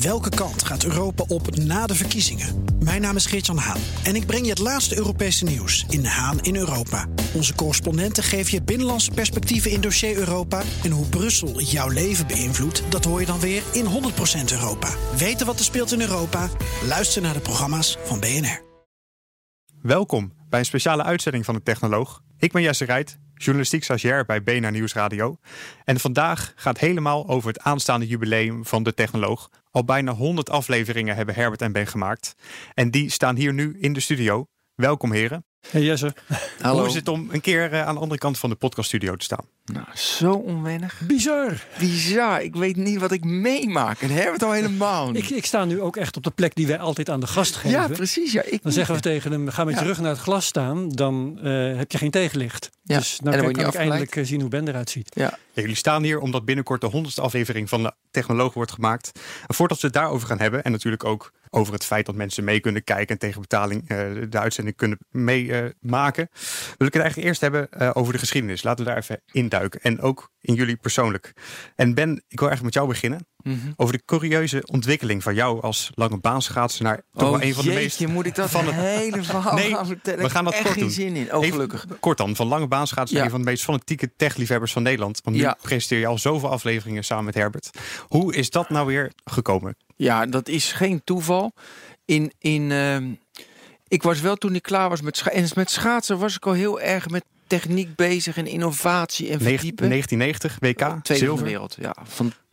Welke kant gaat Europa op na de verkiezingen? Mijn naam is Geert-Jan Haan en ik breng je het laatste Europese nieuws in Haan in Europa. Onze correspondenten geven je binnenlandse perspectieven in dossier Europa. En hoe Brussel jouw leven beïnvloedt, dat hoor je dan weer in 100% Europa. Weten wat er speelt in Europa? Luister naar de programma's van BNR. Welkom bij een speciale uitzending van de Technoloog. Ik ben Jesse Rijt, journalistiek stagiair bij BNR Nieuwsradio. En vandaag gaat helemaal over het aanstaande jubileum van de Technoloog. Al bijna 100 afleveringen hebben Herbert en Ben gemaakt. En die staan hier nu in de studio. Welkom heren. Hey Jesse. Hallo. Hoe is het om een keer eh, aan de andere kant van de podcaststudio te staan? Nou, zo onwennig. Bizar. Bizar. Ik weet niet wat ik meemaak. En hebben het al helemaal niet. Ik, ik sta nu ook echt op de plek die wij altijd aan de gast geven. Ja, precies. Ja, ik dan zeggen we tegen hem, ga met je terug naar het glas staan. Dan uh, heb je geen tegenlicht. Ja. Dus nou kan, kan ik eindelijk eh, zien hoe Ben eruit ziet. Ja. Ja, jullie staan hier omdat binnenkort de honderdste aflevering van de Technoloog wordt gemaakt. En voordat we het daarover gaan hebben, en natuurlijk ook over het feit dat mensen mee kunnen kijken en tegen betaling uh, de uitzending kunnen meemaken, uh, wil ik het eigenlijk eerst hebben uh, over de geschiedenis. Laten we daar even induiken. En ook in jullie persoonlijk. En Ben, ik wil eigenlijk met jou beginnen. Mm -hmm. Over de curieuze ontwikkeling van jou als lange baanschaatser naar toch oh, wel een van de meest. moet ik dat van het hele verhaal nee, gaan vertellen? We gaan dat kort geen doen. zin in. Oh, gelukkig. Even, kort dan, van lange baanschaatsen, Ja. een van de meest fanatieke techliefhebbers van Nederland. Want nu Ja. presenteer je al zoveel afleveringen samen met Herbert. Hoe is dat nou weer gekomen? Ja, dat is geen toeval. In, in, ehm, ik was wel toen ik klaar was met schaatsen. En met schaatsen was ik al heel erg met techniek bezig en innovatie en verdiepen. 1990 WK, Tweede van zilver. de wereld, ja,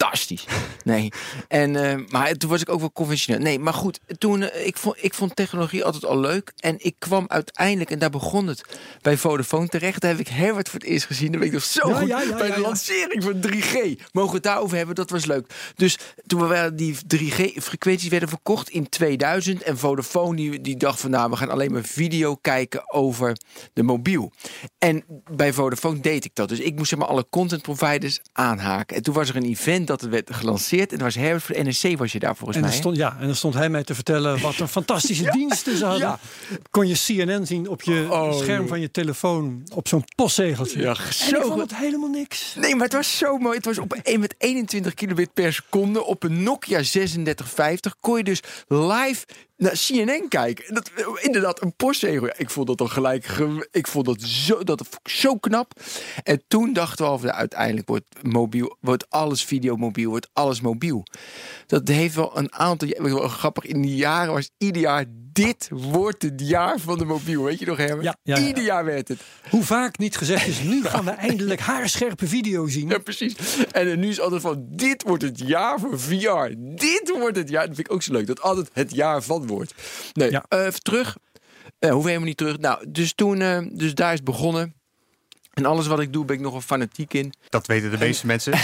fantastisch. Nee, en, eh, maar toen was ik ook wel conventioneel. Nee, maar goed, toen, eh, ik, vond, ik vond technologie altijd al leuk. En ik kwam uiteindelijk, en daar begon het, bij Vodafone terecht. Daar heb ik Herbert voor het eerst gezien. Dat weet ik nog zo Ja, goed. ja, ja, bij de lancering van 3G. Mogen we het daarover hebben? Dat was leuk. Dus toen we die 3G-frequenties werden verkocht in 2000. En Vodafone die, die dacht van, nou, we gaan alleen maar video kijken over de mobiel. En bij Vodafone deed ik dat. Dus ik moest zeg maar alle content providers aanhaken. En toen was er een event dat het werd gelanceerd. En was Herbert voor de NSC was je daar volgens En mij. stond, ja, en dan stond hij mij te vertellen wat een fantastische diensten ze hadden. ja. Kon je CNN zien op je Oh, scherm van je telefoon op zo'n postzegeltje. Ja, en zo ik vond het helemaal niks. Nee, maar het was zo mooi. Het was op een, met 21 kilobit per seconde op een Nokia 3650 kon je dus live naar CNN kijken. En Dat, inderdaad, een postzegel. Ik vond dat dan gelijk. ge- Ik vond dat zo, dat zo knap. En toen dachten we al, uiteindelijk wordt mobiel, wordt alles videomobiel, wordt alles mobiel. Dat heeft wel een aantal. Wel grappig. In die jaren was ieder jaar. Dit wordt het jaar van de mobiel. Weet je nog, Herman? Ja, ja, ja. Ieder jaar werd het. Hoe vaak niet gezegd is, nu gaan we eindelijk haarscherpe video zien. Ja, precies. En nu is altijd van, dit wordt het jaar voor VR. Dit wordt het jaar. Dat vind ik ook zo leuk, dat altijd het jaar van wordt. Nee, Ja. eh, even terug. Eh hoeven helemaal niet terug. Nou, dus toen, eh, dus daar is het begonnen. En alles wat ik doe, ben ik nog een fanatiek in. Dat weten de meeste mensen.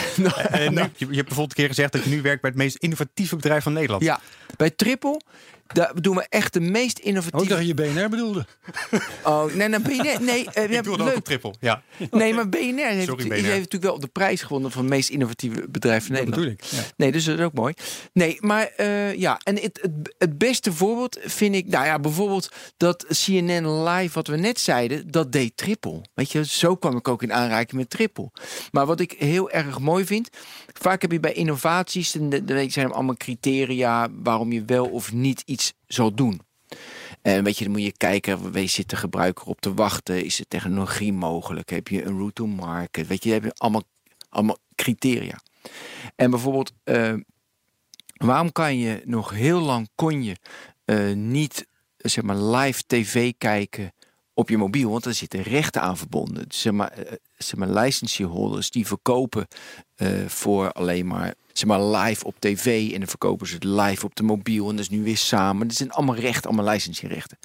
En nu, je, je hebt bijvoorbeeld een keer gezegd dat je nu werkt bij het meest innovatieve bedrijf van Nederland. Ja, bij Triple, daar doen we echt de meest Ook innovatieve... dat je BNR bedoelde. Oh, nee, nee, BNR, nee, eh, Ik ja, doe het ook leuk. triple. Ja. Nee, maar BNR heeft, Sorry, heeft natuurlijk wel op de prijs gewonnen van het meest innovatieve bedrijf van Dat Nederland. bedoel ik. Ja. Nee, dus dat is ook mooi. Nee, maar eh, ja, en het, het, het beste voorbeeld vind ik, nou ja, bijvoorbeeld dat CNN Live, wat we net zeiden, dat deed Triple. Weet je, zo kwam ik ook in aanraking met Triple. Maar wat ik heel erg mooi vind, vaak heb je bij innovaties, de- zijn allemaal criteria waarom je wel of niet iets zal doen. En weet je, dan moet je kijken, waar zit de gebruiker op te wachten? Is de technologie mogelijk? Heb je een route to market? Weet je, heb je allemaal, allemaal criteria. En bijvoorbeeld, eh, waarom kan je nog heel lang kon je eh, niet zeg maar live tv kijken op je mobiel, want er zitten rechten aan verbonden. Zeg maar, eh, zeg maar licensing holders die verkopen eh, voor alleen maar zeg maar live op tv en dan verkopen ze het live op de mobiel en dat is nu weer samen. Dat zijn allemaal rechten, allemaal licensingrechten.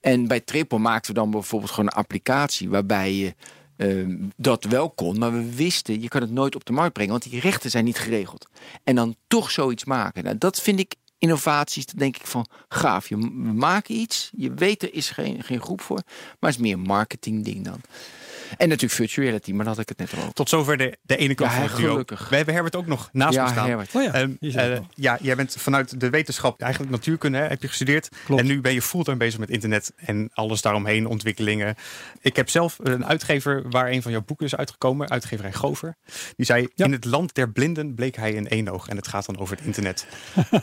En bij Triple maakten we dan bijvoorbeeld gewoon een applicatie waarbij je ehm, dat wel kon, maar we wisten, je kan het nooit op de markt brengen, want die rechten zijn niet geregeld. En dan toch zoiets maken. Nou, dat vind ik innovaties, dan denk ik van gaaf. Je, maken iets, je weet er is geen, geen groep voor, maar het is meer een marketing ding dan. En natuurlijk virtual reality, maar daar had ik het net al over. Tot zover de, de ene kant Ja, van het duo. gelukkig. We hebben Herbert ook nog naast ja, ons staan. Herbert. Oh ja, Ehm, eh, ja, jij bent vanuit de wetenschap, eigenlijk natuurkunde hè, heb je gestudeerd. Klopt. En nu ben je fulltime bezig met internet en alles daaromheen, ontwikkelingen. Ik heb zelf een uitgever waar een van jouw boeken is uitgekomen, uitgeverij Gover. Die zei, Ja. in het land der blinden bleek hij een eenoog. En het gaat dan over het internet.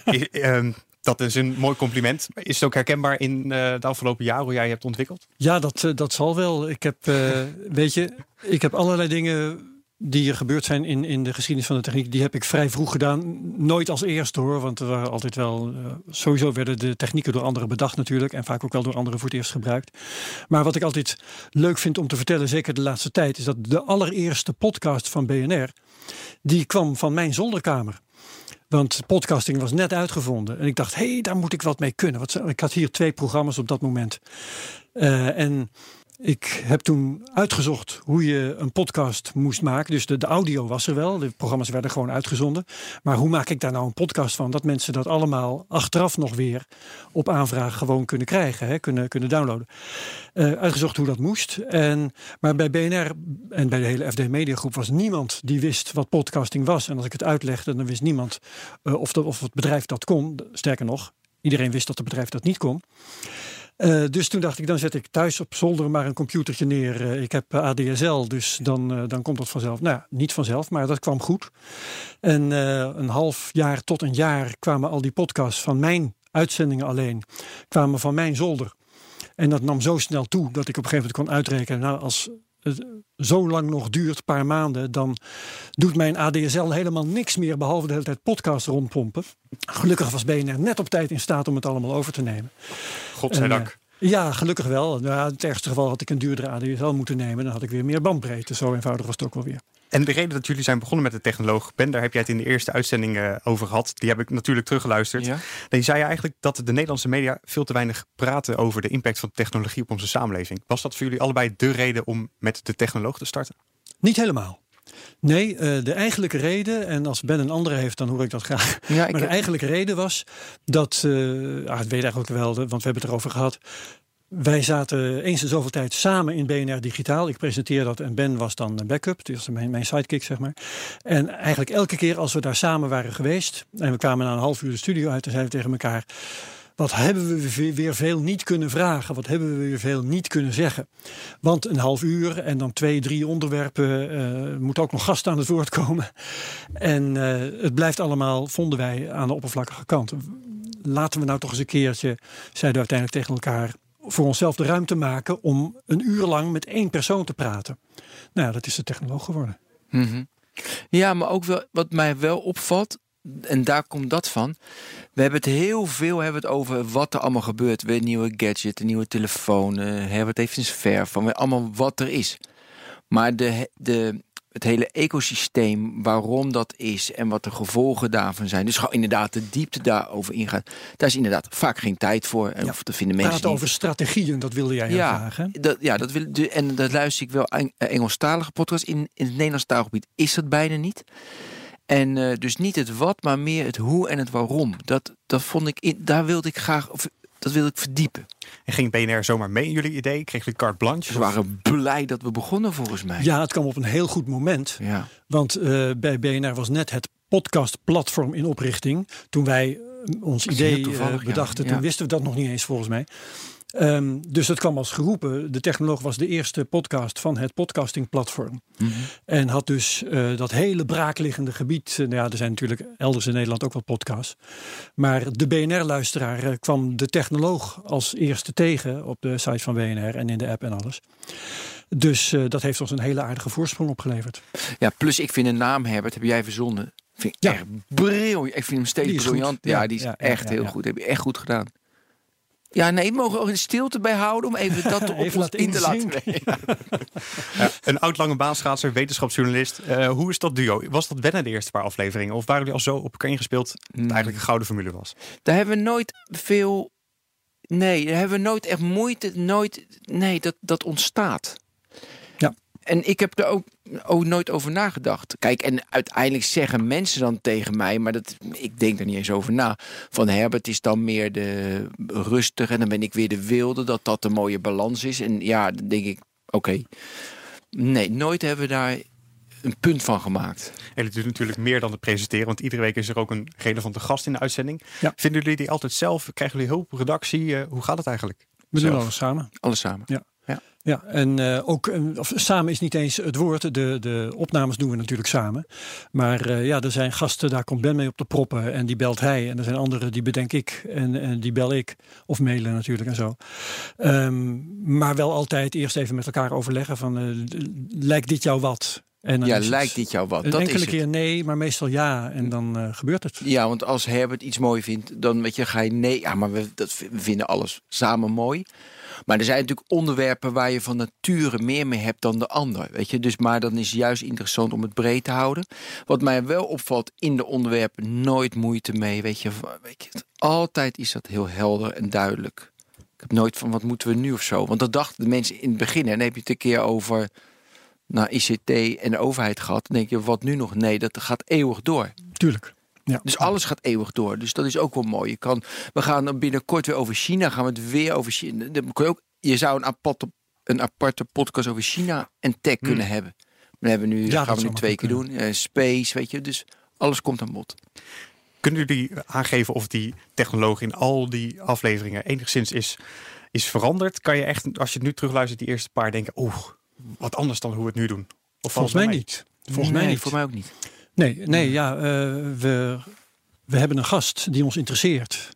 Ehm, dat is een mooi compliment. Is het ook herkenbaar in eh, de afgelopen jaren hoe jij hebt ontwikkeld? Ja, dat, eh, dat zal wel. Ik heb, eh, weet je, ik heb allerlei dingen die er gebeurd zijn in, in de geschiedenis van de techniek, die heb ik vrij vroeg gedaan. Nooit als eerste hoor, want er waren altijd wel, sowieso werden de technieken door anderen bedacht natuurlijk en vaak ook wel door anderen voor het eerst gebruikt. Maar wat ik altijd leuk vind om te vertellen, zeker de laatste tijd, is dat de allereerste podcast van BNR, die kwam van mijn zolderkamer. Want podcasting was net uitgevonden. En ik dacht, hé, hey, daar moet ik wat mee kunnen. Want ik had hier twee programma's op dat moment. Eh, en ik heb toen uitgezocht hoe je een podcast moest maken. Dus de, audio was er wel. De programma's werden gewoon uitgezonden. Maar hoe maak ik daar nou een podcast van? Dat mensen dat allemaal achteraf nog weer op aanvraag gewoon kunnen krijgen. Hè? Kunnen, kunnen downloaden. Eh, uitgezocht hoe dat moest. En, maar bij BNR en bij de hele FD Media Groep was niemand die wist wat podcasting was. En als ik het uitlegde, dan wist niemand eh, of, of het bedrijf dat kon. Sterker nog, iedereen wist dat het bedrijf dat niet kon. Eh, dus toen dacht ik, dan zet ik thuis op zolder maar een computertje neer. Eh, ik heb eh, ADSL, dus dan, dan komt dat vanzelf. Nou ja, niet vanzelf, maar dat kwam goed. En een half jaar tot een jaar kwamen al die podcasts van mijn uitzendingen alleen, kwamen van mijn zolder. En dat nam zo snel toe dat ik op een gegeven moment kon uitrekenen, nou als zo lang nog duurt, een paar maanden, dan doet mijn ADSL helemaal niks meer behalve de hele tijd podcast rondpompen. Gelukkig was BNR net op tijd in staat om het allemaal over te nemen. Godzijdank. En, eh, ja, gelukkig wel. Nou, in het ergste geval had ik een duurdere ADSL moeten nemen. Dan had ik weer meer bandbreedte. Zo eenvoudig was het ook wel weer. En de reden dat jullie zijn begonnen met de technoloog Ben, daar heb jij het in de eerste uitzending eh, over gehad. Die heb ik natuurlijk teruggeluisterd. Ja? Die zei eigenlijk dat de Nederlandse media veel te weinig praten over de impact van technologie op onze samenleving. Was dat voor jullie allebei de reden om met de technoloog te starten? Niet helemaal. Nee, eh, de eigenlijke reden, en als Ben een andere heeft, dan hoor ik dat graag. Ja, ik Maar de heb- eigenlijke reden was dat, eh ah, het weet eigenlijk wel, want we hebben het erover gehad. Wij zaten eens in zoveel tijd samen in BNR Digitaal. Ik presenteer dat en Ben was dan backup. Dus mijn, mijn sidekick, zeg maar. En eigenlijk elke keer als we daar samen waren geweest... en we kwamen na een half uur de studio uit... en zeiden we tegen elkaar... Wat hebben we weer veel niet kunnen vragen? Wat hebben we weer veel niet kunnen zeggen? Want een half uur en dan twee, drie onderwerpen. eh moet ook nog gasten aan het woord komen. En eh, het blijft allemaal, vonden wij, aan de oppervlakkige kant. Laten we nou toch eens een keertje, zeiden we uiteindelijk tegen elkaar, voor onszelf de ruimte maken om een uur lang met één persoon te praten. Nou dat is de technoloog geworden. Mhm. Ja, maar ook wel wat mij wel opvalt, en daar komt dat van. We hebben het heel veel hebben het over wat er allemaal gebeurt. Weer nieuwe gadget, een nieuwe telefoon. eh Herbert heeft een ver van allemaal wat er is. Maar de, de, het hele ecosysteem, waarom dat is en wat de gevolgen daarvan zijn. Dus gewoon inderdaad de diepte daarover ingaan. Daar is inderdaad vaak geen tijd voor. En Ja. Of dat vinden mensen niet. over strategieën, dat wilde jij Ja. Hè? Dat, ja, dat wil, en dat luister ik wel eh, Engelstalige podcasts. In, in het Nederlands taalgebied is dat bijna niet. En eh, dus niet het wat, maar meer het hoe en het waarom. Dat, dat vond ik, in, daar wilde ik graag, of, dat wilde ik verdiepen. En ging BNR zomaar mee in jullie idee? Kreeg jullie carte blanche? Ze waren blij dat we begonnen volgens mij. Ja, het kwam op een heel goed moment. Ja. Want eh, bij BNR was net het podcastplatform in oprichting. Toen wij eh, ons idee toevallig, eh, ja. bedachten, Ja. toen wisten we dat nog niet eens volgens mij. Ehm, dus het kwam als geroepen. De Technoloog was de eerste podcast van het podcastingplatform. Mhm. En had dus eh, dat hele braakliggende gebied. eh, nou ja, er zijn natuurlijk elders in Nederland ook wel podcasts. Maar de BNR-luisteraar eh, kwam de technoloog als eerste tegen op de site van BNR en in de app en alles. Dus dat heeft ons een hele aardige voorsprong opgeleverd. ja, plus ik vind de naam Herbert, heb jij verzonnen. Vind ik Ja. echt briljant. Ik vind hem steeds briljant. Ja, Ja, die is ja, echt heel goed. Heb je echt goed gedaan. Ja, nee, we mogen ook een stilte bijhouden om even dat op Even laten in te laten. Ja, een oud lange baanschaatser, wetenschapsjournalist. Eh, hoe is dat duo? Was dat wennen de eerste paar afleveringen? Of waren jullie al zo op elkaar ingespeeld dat het eigenlijk een gouden formule was? Daar hebben we nooit veel. Nee, daar hebben we nooit echt moeite. Nooit. Nee, dat, dat ontstaat. En ik heb er ook, ook nooit over nagedacht. Kijk, en uiteindelijk zeggen mensen dan tegen mij, maar dat, ik denk er niet eens over na. Van Herbert is dan meer de rustige en dan ben ik weer de wilde, dat dat een mooie balans is. En ja, dan denk ik, oké. Nee, nooit hebben we daar een punt van gemaakt. En het doet natuurlijk meer dan het presenteren, want iedere week is er ook een relevante gast in de uitzending. Ja. Vinden jullie die altijd zelf? Krijgen jullie hulp, redactie? Eh, hoe gaat het eigenlijk? We doen alles samen. Alles samen. Ja, en eh, ook eh, of, samen is niet eens het woord. De, de opnames doen we natuurlijk samen. Maar eh, ja, er zijn gasten, daar komt Ben mee op de proppen. En die belt hij. En er zijn anderen die bedenk ik. En, en die bel ik. Of mailen natuurlijk en zo. Ehm, maar wel altijd eerst even met elkaar overleggen van... lijkt dit jou wat? En Ja, lijkt dit jou wat? Een Dat enkele is keer nee, maar meestal ja. En dan gebeurt het. Ja, want als Herbert iets mooi vindt, dan weet je, ga je nee. Ja, maar we, dat, we vinden alles samen mooi. Maar er zijn natuurlijk onderwerpen waar je van nature meer mee hebt dan de ander. Weet je? Dus, maar dan is het juist interessant om het breed te houden. Wat mij wel opvalt in de onderwerpen, nooit moeite mee. Weet je, weet je, altijd is dat heel helder en duidelijk. Ik heb nooit van wat moeten we nu of zo. Want dat dachten de mensen in het begin. En dan heb je het een keer over nou, ICT en de overheid gehad. Dan denk je, wat nu nog? Nee, dat gaat eeuwig door. Tuurlijk. Ja. Dus alles gaat eeuwig door. Dus dat is ook wel mooi. Je kan, we gaan binnenkort weer over China. Gaan we het weer over China. Dan kun je, ook, je zou een aparte, een aparte podcast over China en tech kunnen hebben. We hebben nu, Ja, gaan we nu twee keer doen. Eh, space, weet je. Dus alles komt aan bod. Kunnen jullie aangeven of die technologie in al die afleveringen enigszins is, is veranderd? Kan je echt, als je het nu terugluistert, die eerste paar denken... oeh, wat anders dan hoe we het nu doen? Of Volgens mij niet. Volgens mij Nee, niet. Voor mij ook niet. Nee, nee ja, eh, we, we hebben een gast die ons interesseert.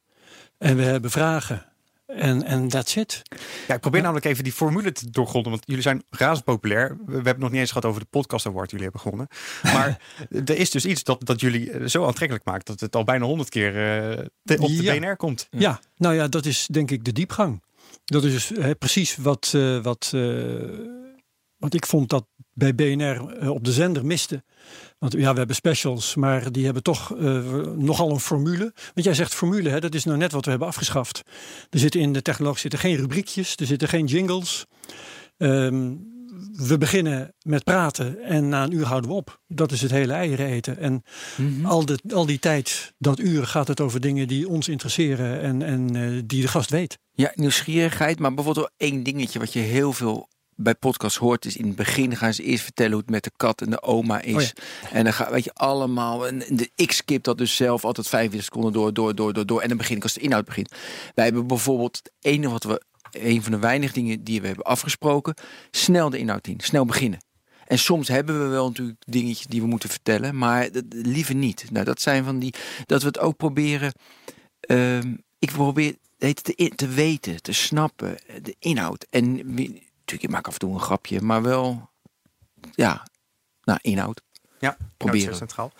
En we hebben vragen. En en that's it. Ja, ik probeer namelijk even die formule te doorgronden. Want jullie zijn razend populair. We we hebben het nog niet eens gehad over de podcast award jullie hebben gewonnen. Maar er is dus iets dat, dat jullie eh, zo aantrekkelijk maakt... dat het al bijna honderd keer eh, te- op de Ja. BNR komt. Ja. nou ja, dat is denk ik de diepgang. Dat is dus hè, precies wat, wat, wat ik vond dat bij BNR eh, op de zender miste. Want ja, we hebben specials, maar die hebben toch eh, nogal een formule. Want jij zegt formule, hè, dat is nou net wat we hebben afgeschaft. Er zitten in de technologie zitten geen rubriekjes, er zitten geen jingles. Ehm, we beginnen met praten en na een uur houden we op. Dat is het hele eieren eten. En al, de, al die tijd, dat uur, gaat het over dingen die ons interesseren en, en eh, die de gast weet. Ja, nieuwsgierigheid. Maar bijvoorbeeld één dingetje wat je heel veel bij podcasts hoort. Is in het begin gaan ze eerst vertellen hoe het met de kat en de oma is. Oh ja. En dan ga, weet je allemaal. En de, ik skip dat dus zelf altijd 45 seconden door, door, door, door, door. En dan begin ik als de inhoud begint. Wij hebben bijvoorbeeld het ene wat we. Een van de weinige dingen die we hebben afgesproken. Snel de inhoud in. Snel beginnen. En soms hebben we wel natuurlijk dingetjes die we moeten vertellen, maar dat- liever niet. Nou, dat zijn van die. Dat we het ook proberen. ehm, ik probeer het te, te weten, te snappen, de inhoud. En natuurlijk, ik maak af en toe een grapje, maar wel. Ja, nou, inhoud. Ja, Proberen. centraal.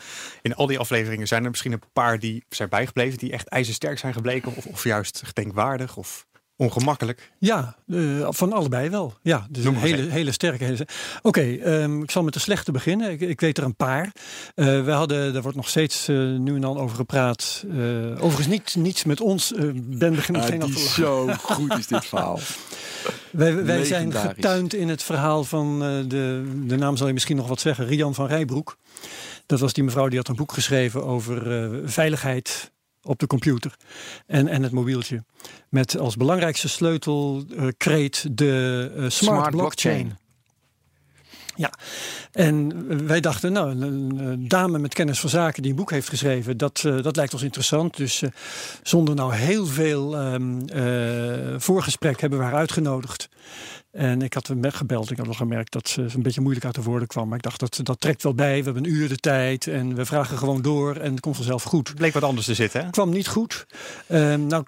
In al die afleveringen zijn er misschien een paar die zijn bijgebleven... die echt ijzersterk zijn gebleken. Of, of juist gedenkwaardig of ongemakkelijk. Ja, eh, van allebei wel. Ja, dus Noem een hele, hele sterke. Oké, ehm, ik zal met de slechte beginnen. Ik, ik weet er een paar. Eh, we hadden, daar wordt nog steeds eh, nu en dan over gepraat. Eh, overigens niet, niets met ons. Ben meteen af te lachen. zo goed is dit verhaal. Wij, wij zijn getuind in het verhaal van eh, de, de naam zal je misschien nog wat zeggen, Rian van Rijbroek. Dat was die mevrouw die had een boek geschreven over eh, veiligheid op de computer en, en het mobieltje. Met als belangrijkste sleutel eh, de smart, blockchain. Ja, en wij dachten, nou, een, dame met kennis van zaken die een boek heeft geschreven, dat, eh, dat lijkt ons interessant. Dus eh, zonder nou heel veel ehm, eh, voorgesprek hebben we haar uitgenodigd. En ik had hem gebeld. Ik had nog gemerkt dat ze een beetje moeilijk uit de woorden kwam. Maar ik dacht, dat, dat trekt wel bij. We hebben een uur de tijd en we vragen gewoon door. En het komt vanzelf goed. Het bleek wat anders te zitten, hè? kwam niet goed. Ehm, nou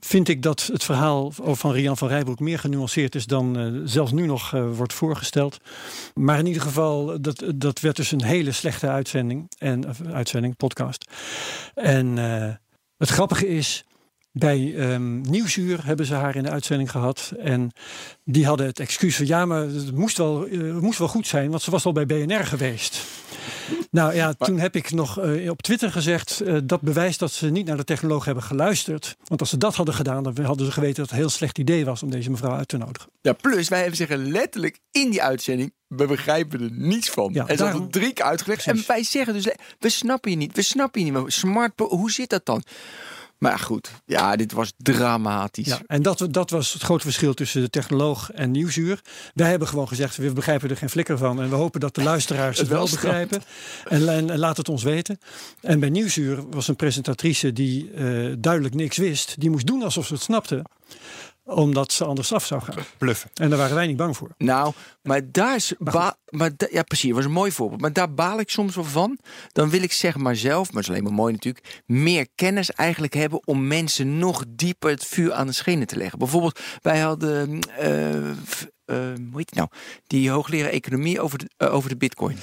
vind ik dat het verhaal van Rian van Rijbroek meer genuanceerd is dan eh, zelfs nu nog eh, wordt voorgesteld. Maar in ieder geval, dat, dat werd dus een hele slechte uitzending. En, uitzending, podcast. En eh, het grappige is, bij ehm, Nieuwsuur hebben ze haar in de uitzending gehad. En die hadden het excuus van ja, maar het moest wel, eh, moest wel goed zijn, want ze was al bij BNR geweest. Nou ja, toen heb ik nog eh, op Twitter gezegd eh, dat bewijst dat ze niet naar de technoloog hebben geluisterd. Want als ze dat hadden gedaan, dan hadden ze geweten dat het een heel slecht idee was om deze mevrouw uit te nodigen. Ja, plus wij hebben zeggen letterlijk in die uitzending, we begrijpen er niets van. Ja, en ze hadden drie keer uitgelegd. Precies. En wij zeggen dus, we snappen je niet, we snappen je niet. Maar smart, hoe zit dat dan? Maar goed, ja, dit was dramatisch. Ja, en dat, dat was het grote verschil tussen de technoloog en Nieuwsuur. Wij hebben gewoon gezegd, we begrijpen er geen flikker van. En we hopen dat de luisteraars het wel begrijpen. En, en, laat het ons weten. En bij Nieuwsuur was een presentatrice die uh, duidelijk niks wist. Die moest doen alsof ze het snapte omdat ze anders af zou gaan. Bluffen. En daar waren wij niet bang voor. Nou, maar daar is. Maar, maar ja, precies. Dat was een mooi voorbeeld. Maar daar baal ik soms wel van. Dan wil ik zeg maar zelf, maar dat is alleen maar mooi natuurlijk. Meer kennis eigenlijk hebben om mensen nog dieper het vuur aan de schenen te leggen. Bijvoorbeeld, wij hadden. Uh, uh, hoe heet het nou? Die hoogleraar economie over de, uh, over de Bitcoin.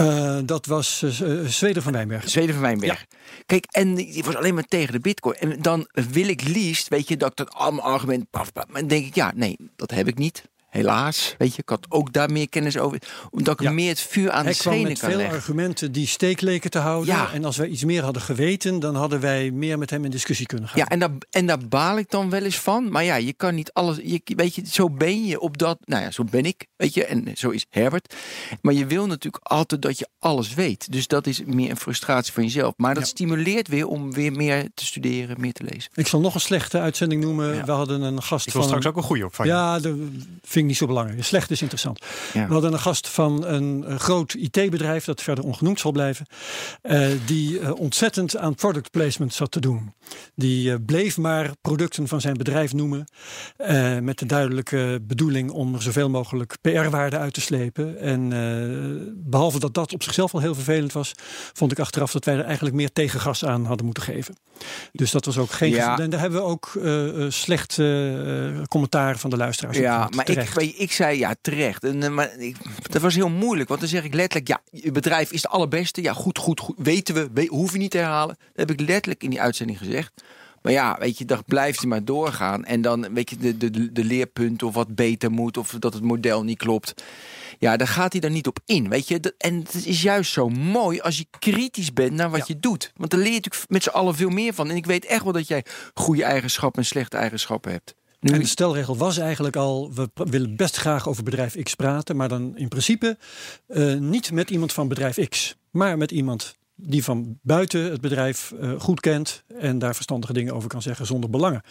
Uh, dat was uh, Zweden van Wijnberg. Zweden van Wijnberg. Ja. Kijk, en die was alleen maar tegen de bitcoin. En dan wil ik liefst, weet je, dat ik dat allemaal argument... Paf, paf, maar dan denk ik, ja, nee, dat heb ik niet. Helaas, weet je, ik had ook daar meer kennis over. Omdat ik meer het vuur aan Hij de schenen met kan veel leggen. argumenten die steek leken te houden. Ja. En als wij iets meer hadden geweten, dan hadden wij meer met hem in discussie kunnen gaan. Ja, en daar, en daar baal ik dan wel eens van. Maar ja, je kan niet alles. Je, weet je, zo ben je op dat. Nou ja, zo ben ik. Weet je, en zo is Herbert. Maar je wil natuurlijk altijd dat je alles weet. Dus dat is meer een frustratie van jezelf. Maar dat Ja. stimuleert weer om weer meer te studeren, meer te lezen. Ik zal nog een slechte uitzending noemen. Ja. We hadden een gast Ik wil van. straks ook een goede op van je. Ja, dat vind ik niet zo belangrijk. Slecht is interessant. Ja. We hadden een gast van een, eh, groot IT-bedrijf, dat verder ongenoemd zal blijven, eh, die eh, ontzettend aan product placement zat te doen. Die bleef maar producten van zijn bedrijf noemen, met de duidelijke bedoeling om er zoveel mogelijk PR-waarde uit te slepen. En eh, behalve dat dat op zichzelf al heel vervelend was, vond ik achteraf dat wij er eigenlijk meer tegengas aan hadden moeten geven. Dus dat was ook geen. Ja. En daar hebben we ook eh, eh, slecht eh, commentaar van de luisteraars. op Ja, gehad. maar ik, Terecht. ik zei ja, terecht. En, maar ik, dat was heel moeilijk, want dan zeg ik letterlijk: ja, je bedrijf is de allerbeste. Ja, goed, goed, goed. Weten we, we hoef je niet te herhalen. Dat heb ik letterlijk in die uitzending gezegd. Maar ja, weet je, dan blijft hij maar doorgaan. En dan weet je, de, de, de leerpunten of wat beter moet, of dat het model niet klopt. Ja, daar gaat hij dan niet op in, weet je. En het is juist zo mooi als je kritisch bent naar wat Ja. je doet. Want dan leer je natuurlijk met z'n allen veel meer van. En ik weet echt wel dat jij goede eigenschappen en slechte eigenschappen hebt. Nu, En de stelregel was eigenlijk al, we willen best graag over bedrijf X praten, maar dan in principe eh, niet met iemand van bedrijf X, maar met iemand die van buiten het bedrijf eh, goed kent en daar verstandige dingen over kan zeggen zonder belangen.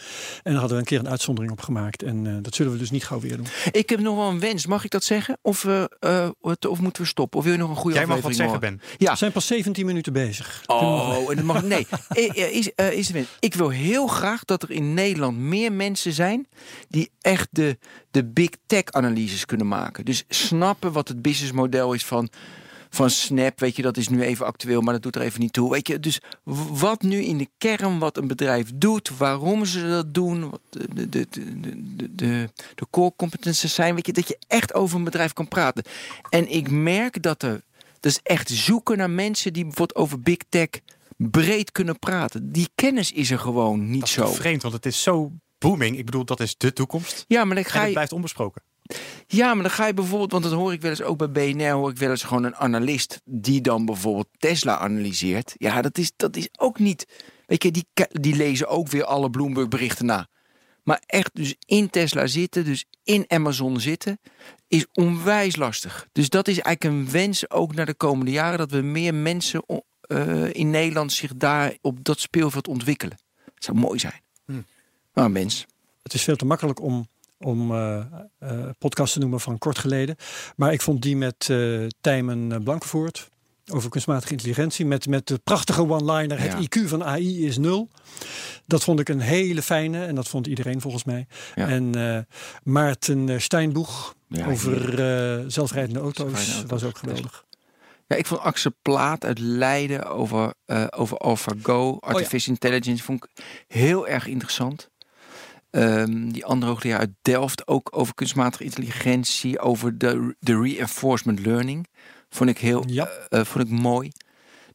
En daar hadden we een keer een uitzondering op gemaakt en eh, dat zullen we dus niet gauw weer doen. Ik heb nog wel een wens. Mag ik dat zeggen? Of, eh, of moeten we stoppen? Of wil je nog een goede Jij mag wat zeggen? Ben. Ja. We zijn pas 17 minuten bezig. Oh, en dat mag nee. Is, eh, is wens. Ik wil heel graag dat er in Nederland meer mensen zijn die echt de, de big tech analyses kunnen maken. Dus snappen wat het businessmodel is van, van Snap. Weet je, dat is nu even actueel, maar dat doet er even niet toe. Weet je, dus wat nu in de kern wat een bedrijf doet, waarom ze dat doen, wat de, de, de, de, de, core competences zijn. Weet je, dat je echt over een bedrijf kan praten. En ik merk dat er, is echt zoeken naar mensen die bijvoorbeeld over big tech breed kunnen praten. Die kennis is er gewoon niet Dat is zo. vreemd, want het is zo booming. Ik bedoel, dat is de toekomst. Ja, maar dan En ga het je, blijft onbesproken. Ja, maar dan ga je bijvoorbeeld, want dat hoor ik wel eens ook bij BNR, hoor ik wel eens gewoon een analist die dan bijvoorbeeld Tesla analyseert. Ja, dat is, dat is ook niet. Weet je, die, die lezen ook weer alle Bloomberg berichten na. Maar echt dus in Tesla zitten, dus in Amazon zitten, is onwijs lastig. Dus dat is eigenlijk een wens ook naar de komende jaren, dat we meer mensen eh, in Nederland zich daar op dat speelveld ontwikkelen. Dat zou mooi zijn. Hmm. Nou, mens. Het is veel te makkelijk om, om eh, podcast te noemen van kort geleden. Maar ik vond die met eh Tijmen Blankenvoort over kunstmatige intelligentie. Met, met de prachtige one-liner, Ja. het IQ van AI is nul. Dat vond ik een hele fijne en dat vond iedereen volgens mij. Ja. En Maarten Steinboeg Ja, over zelfrijdende auto's, was ook geweldig. Ja, ik vond Axel Plaat uit Leiden over, eh over AlphaGo, Artificial Intelligence, vond ik heel erg interessant. Ehm, die andere hoogleraar uit Delft ook over kunstmatige intelligentie, over de, de reinforcement learning. Vond ik heel Ja. eh, vond ik mooi.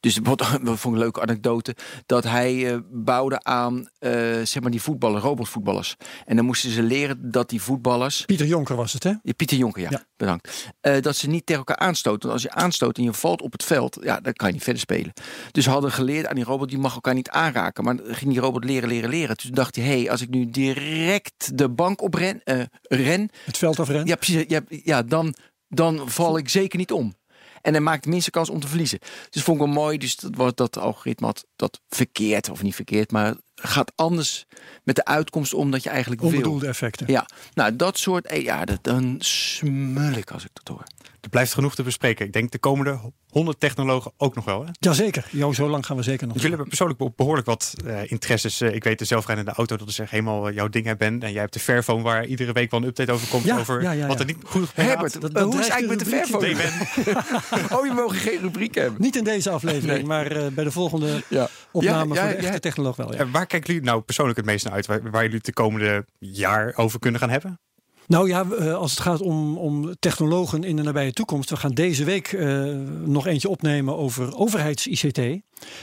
Dus wat, dat vond ik een leuke anekdote. Dat hij eh, bouwde aan eh, zeg maar die voetballers, robotvoetballers. En dan moesten ze leren dat die voetballers Pieter Jonker was het, hè? ja, Pieter Jonker, ja. Ja. Bedankt. Eh, dat ze niet tegen elkaar aanstoten. Want als je aanstoot en je valt op het veld, ja, dan kan je niet verder spelen. Dus ze hadden geleerd aan die robot, die mag elkaar niet aanraken. Maar dan ging die robot leren, leren, leren. Toen dacht hij, hé, hey, als ik nu direct de bank opren, eh ren, Het veld afrennen. ja, precies, ja, ja dan, dan val ik zeker niet om. En hij maakt de minste kans om te verliezen. Dus vond ik wel mooi. Dus dat, wordt dat algoritme had dat verkeerd, of niet verkeerd, maar gaat anders met de uitkomst om dat je eigenlijk wil. Onbedoelde effecten. Ja, nou dat soort, eh, ja, dat, dan smul ik als ik dat hoor. Er blijft genoeg te bespreken. Ik denk de komende 100 technologen ook nog wel. Hè? Jazeker. Jo, zo lang gaan we zeker nog. Want jullie hebben persoonlijk behoorlijk wat uh, interesses. Uh, ik weet de zelfrijdende auto, dat is echt helemaal uh, jouw ding Ben. En jij hebt de Fairphone waar iedere week wel een update over komt. Ja, over ja, ja, wat er niet goed gaat. Herbert, dat, dat hoe is het eigenlijk met de Fairphone? Ben. oh, je mogen geen rubriek hebben. Niet in deze aflevering, nee. maar bij de volgende opname voor de echte technoloog wel. En waar kijken jullie nou persoonlijk het meest naar uit? Waar, waar jullie het de komende jaar over kunnen gaan hebben? Nou ja, als het gaat om, om technologen in de nabije toekomst. We gaan deze week uh, nog eentje opnemen over overheids-ICT.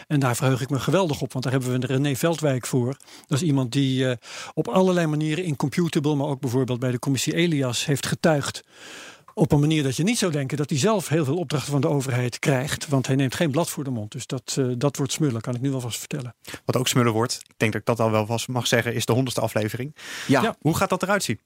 En daar verheug ik me geweldig op, want daar hebben we René Veldwijk voor. Dat is iemand die uh, op allerlei manieren in Computable, maar ook bijvoorbeeld bij de commissie Elias heeft getuigd. Op een manier dat je niet zou denken dat hij zelf heel veel opdrachten van de overheid krijgt. Want hij neemt geen blad voor de mond. Dus dat, uh, dat wordt smullen, kan ik nu wel vast vertellen. Wat ook smullen wordt, ik denk dat ik dat al wel vast mag zeggen, is de honderdste aflevering. Ja. ja. Hoe gaat dat eruit zien?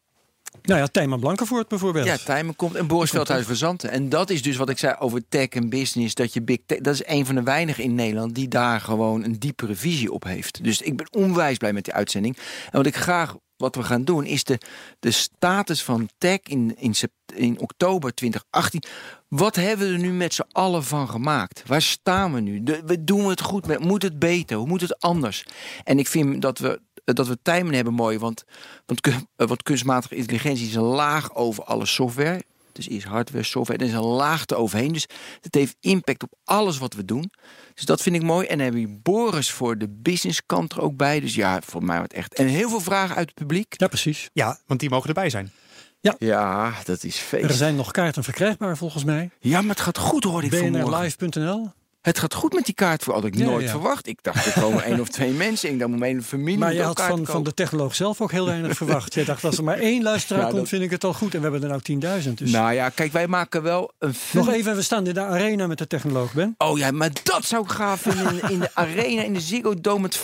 Nou ja, Tijmen Blankenvoort bijvoorbeeld. Ja, Tijmen komt en Boris Veldhuis Verzanten. En dat is dus wat ik zei over tech en business. Dat je big tech, dat is een van de weinigen in Nederland die daar gewoon een diepere visie op heeft. Dus ik ben onwijs blij met die uitzending. En wat ik graag wat we gaan doen, is de, de status van tech in, in, in oktober 2018. Wat hebben we er nu met z'n allen van gemaakt? Waar staan we nu? De, we doen het goed met. Moet het beter? Hoe moet het anders? En ik vind dat we dat we timing hebben mooi, want, want, want kunstmatige intelligentie is een laag over alle software. Dus is hardware, software, er is een laag overheen. Dus het heeft impact op alles wat we doen. Dus dat vind ik mooi. En dan hebben we Boris voor de businesskant er ook bij. Dus ja, voor mij wordt echt. En heel veel vragen uit het publiek. Ja, precies. Ja, want die mogen erbij zijn. Ja. ja, dat is feest. Er zijn nog kaarten verkrijgbaar volgens mij. Ja, maar het gaat goed hoor ik BNRlive.nl het gaat goed met die kaart voor. Had ik nooit verwacht. Ik dacht, er komen één of twee mensen. Ik dacht, mijn hele familie. Maar je had van, van de technoloog zelf ook heel weinig verwacht. Je dacht, als er maar één luisteraar komt, vind ik het al goed. En we hebben er nou 10.000. Dus. Nou ja, kijk, wij maken wel een. Nog even, we staan in de arena met de technoloog, Ben. Oh ja, maar dat zou ik gaaf vinden. In, in de arena, in de Ziggo Dome met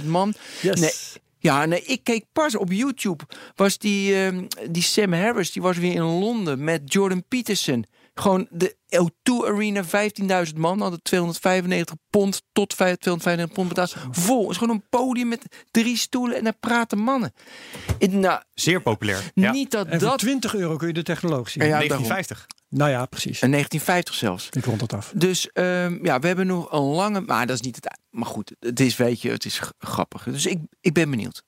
50.000 man. Yes. Nee. Ja, nee, ik keek pas op YouTube. Was die, uh, die Sam Harris, die was weer in Londen met Jordan Peterson. Gewoon de O2 Arena, 15.000 man, hadden 295 pond tot 295 pond betaald. Vol. Het is gewoon een podium met drie stoelen en daar praten mannen. In, nou, Zeer populair. Ja. Niet dat en dat... 20 euro kun je de technoloog zien. Ja, 1950. Nou ja, precies. En 1950 zelfs. Ik rond het af. Dus um, ja, we hebben nog een lange... Maar dat is niet het... Maar goed, het is, weet je, het is grappig. Dus ik, ik ben benieuwd.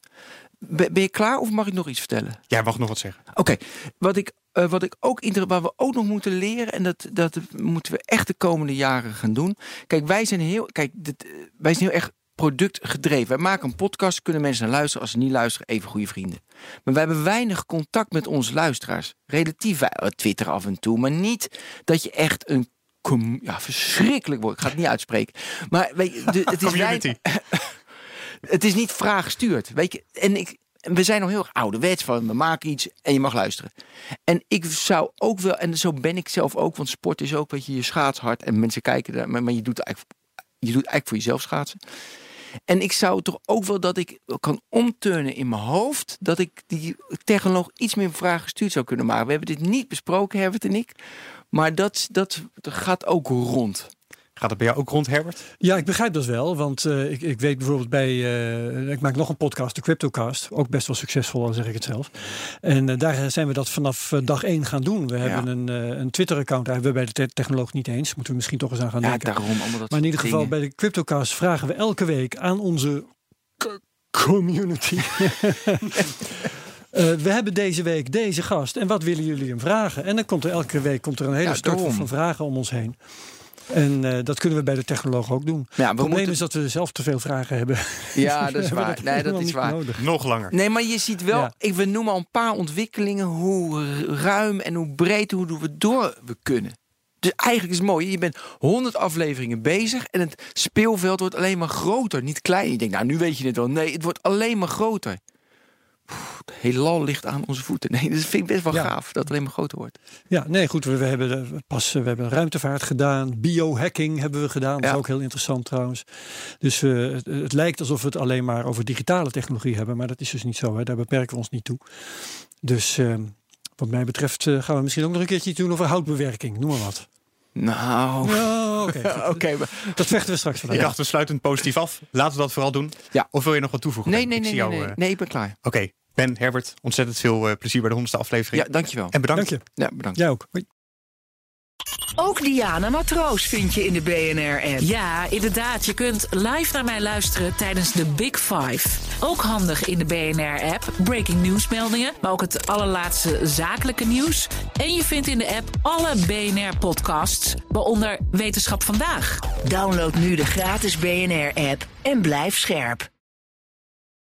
Ben je klaar of mag ik nog iets vertellen? Ja, mag nog wat zeggen. Oké, okay. wat ik uh, wat ik ook waar we ook nog moeten leren, en dat, dat moeten we echt de komende jaren gaan doen. Kijk, wij zijn heel, kijk, dit, wij zijn heel erg productgedreven. Wij maken een podcast, kunnen mensen naar luisteren. Als ze niet luisteren, even goede vrienden. Maar wij hebben weinig contact met onze luisteraars. Relatief wij, Twitter af en toe, maar niet dat je echt een ja, verschrikkelijk wordt. Ik ga het niet uitspreken. Maar weet je, de, het is Community. het is niet vraag gestuurd. Weet je, en ik, we zijn nog heel erg ouderwets van we maken iets en je mag luisteren. En ik zou ook wel, en zo ben ik zelf ook, want sport is ook, weet je, je schaatshart en mensen kijken daar, maar, maar je, doet eigenlijk, je doet eigenlijk voor jezelf schaatsen. En ik zou toch ook wel dat ik kan omturnen in mijn hoofd. Dat ik die technoloog iets meer vragen gestuurd zou kunnen maken. We hebben dit niet besproken, Herbert en ik. Maar dat, dat gaat ook rond. Gaat het bij jou ook rond, Herbert? Ja, ik begrijp dat wel. Want uh, ik, ik weet bijvoorbeeld bij... Uh, ik maak nog een podcast, de Cryptocast. Ook best wel succesvol, al zeg ik het zelf. En uh, daar zijn we dat vanaf dag één gaan doen. We ja. hebben een, een Twitter-account. Daar hebben we bij de te technoloog niet eens. Moeten we misschien toch eens aan gaan ja, denken. Daarom, allemaal dat maar in ieder geval, dingen. bij de Cryptocast vragen we elke week aan onze community... Uh, we hebben deze week deze gast en wat willen jullie hem vragen? En dan komt er elke week komt er een hele ja, van vragen om ons heen. En uh, dat kunnen we bij de technoloog ook doen. Ja, het probleem moeten... is dat we zelf te veel vragen hebben. Ja, dat is waar. Dat nee, dat is waar. Nodig. Nog langer. Nee, maar je ziet wel, ja. ik, we noemen al een paar ontwikkelingen, hoe ruim en hoe breed, hoe we door we kunnen. Dus eigenlijk is het mooi. Je bent 100 afleveringen bezig en het speelveld wordt alleen maar groter, niet kleiner. Je denkt, nou, nu weet je het wel. Nee, het wordt alleen maar groter. Het heelal ligt aan onze voeten. Nee, dat vind ik best wel ja. gaaf dat het alleen maar groter wordt. Ja, nee, goed. We, we hebben pas we hebben ruimtevaart gedaan. Biohacking hebben we gedaan. Dat ja. is ook heel interessant trouwens. Dus uh, het, het, lijkt alsof we het alleen maar over digitale technologie hebben. Maar dat is dus niet zo. Hè. Daar beperken we ons niet toe. Dus uh, wat mij betreft uh, gaan we misschien ook nog een keertje doen over houtbewerking. Noem maar wat. Nou, oké. oké. maar- Dat vechten we straks Ik vandaag. dacht, we sluiten positief af. Laten we dat vooral doen. Ja. Of wil je nog wat toevoegen? Nee, nee, Ik nee, zie nee, jou, nee. eh, Nee, ik ben klaar. Oké, Ben, Herbert, ontzettend veel eh, plezier bij de honderdste aflevering. Ja, dankjewel. En bedankt. Dank je. Ja, bedankt. Jij ook. Hoi. Ook Diana Matroos vind je in de BNR-app. Ja, inderdaad. Je kunt live naar mij luisteren tijdens de Big Five. Ook handig in de BNR-app. Breaking nieuwsmeldingen, maar ook het allerlaatste zakelijke nieuws. En je vindt in de app alle BNR-podcasts, waaronder Wetenschap Vandaag. Download nu de gratis BNR-app en blijf scherp.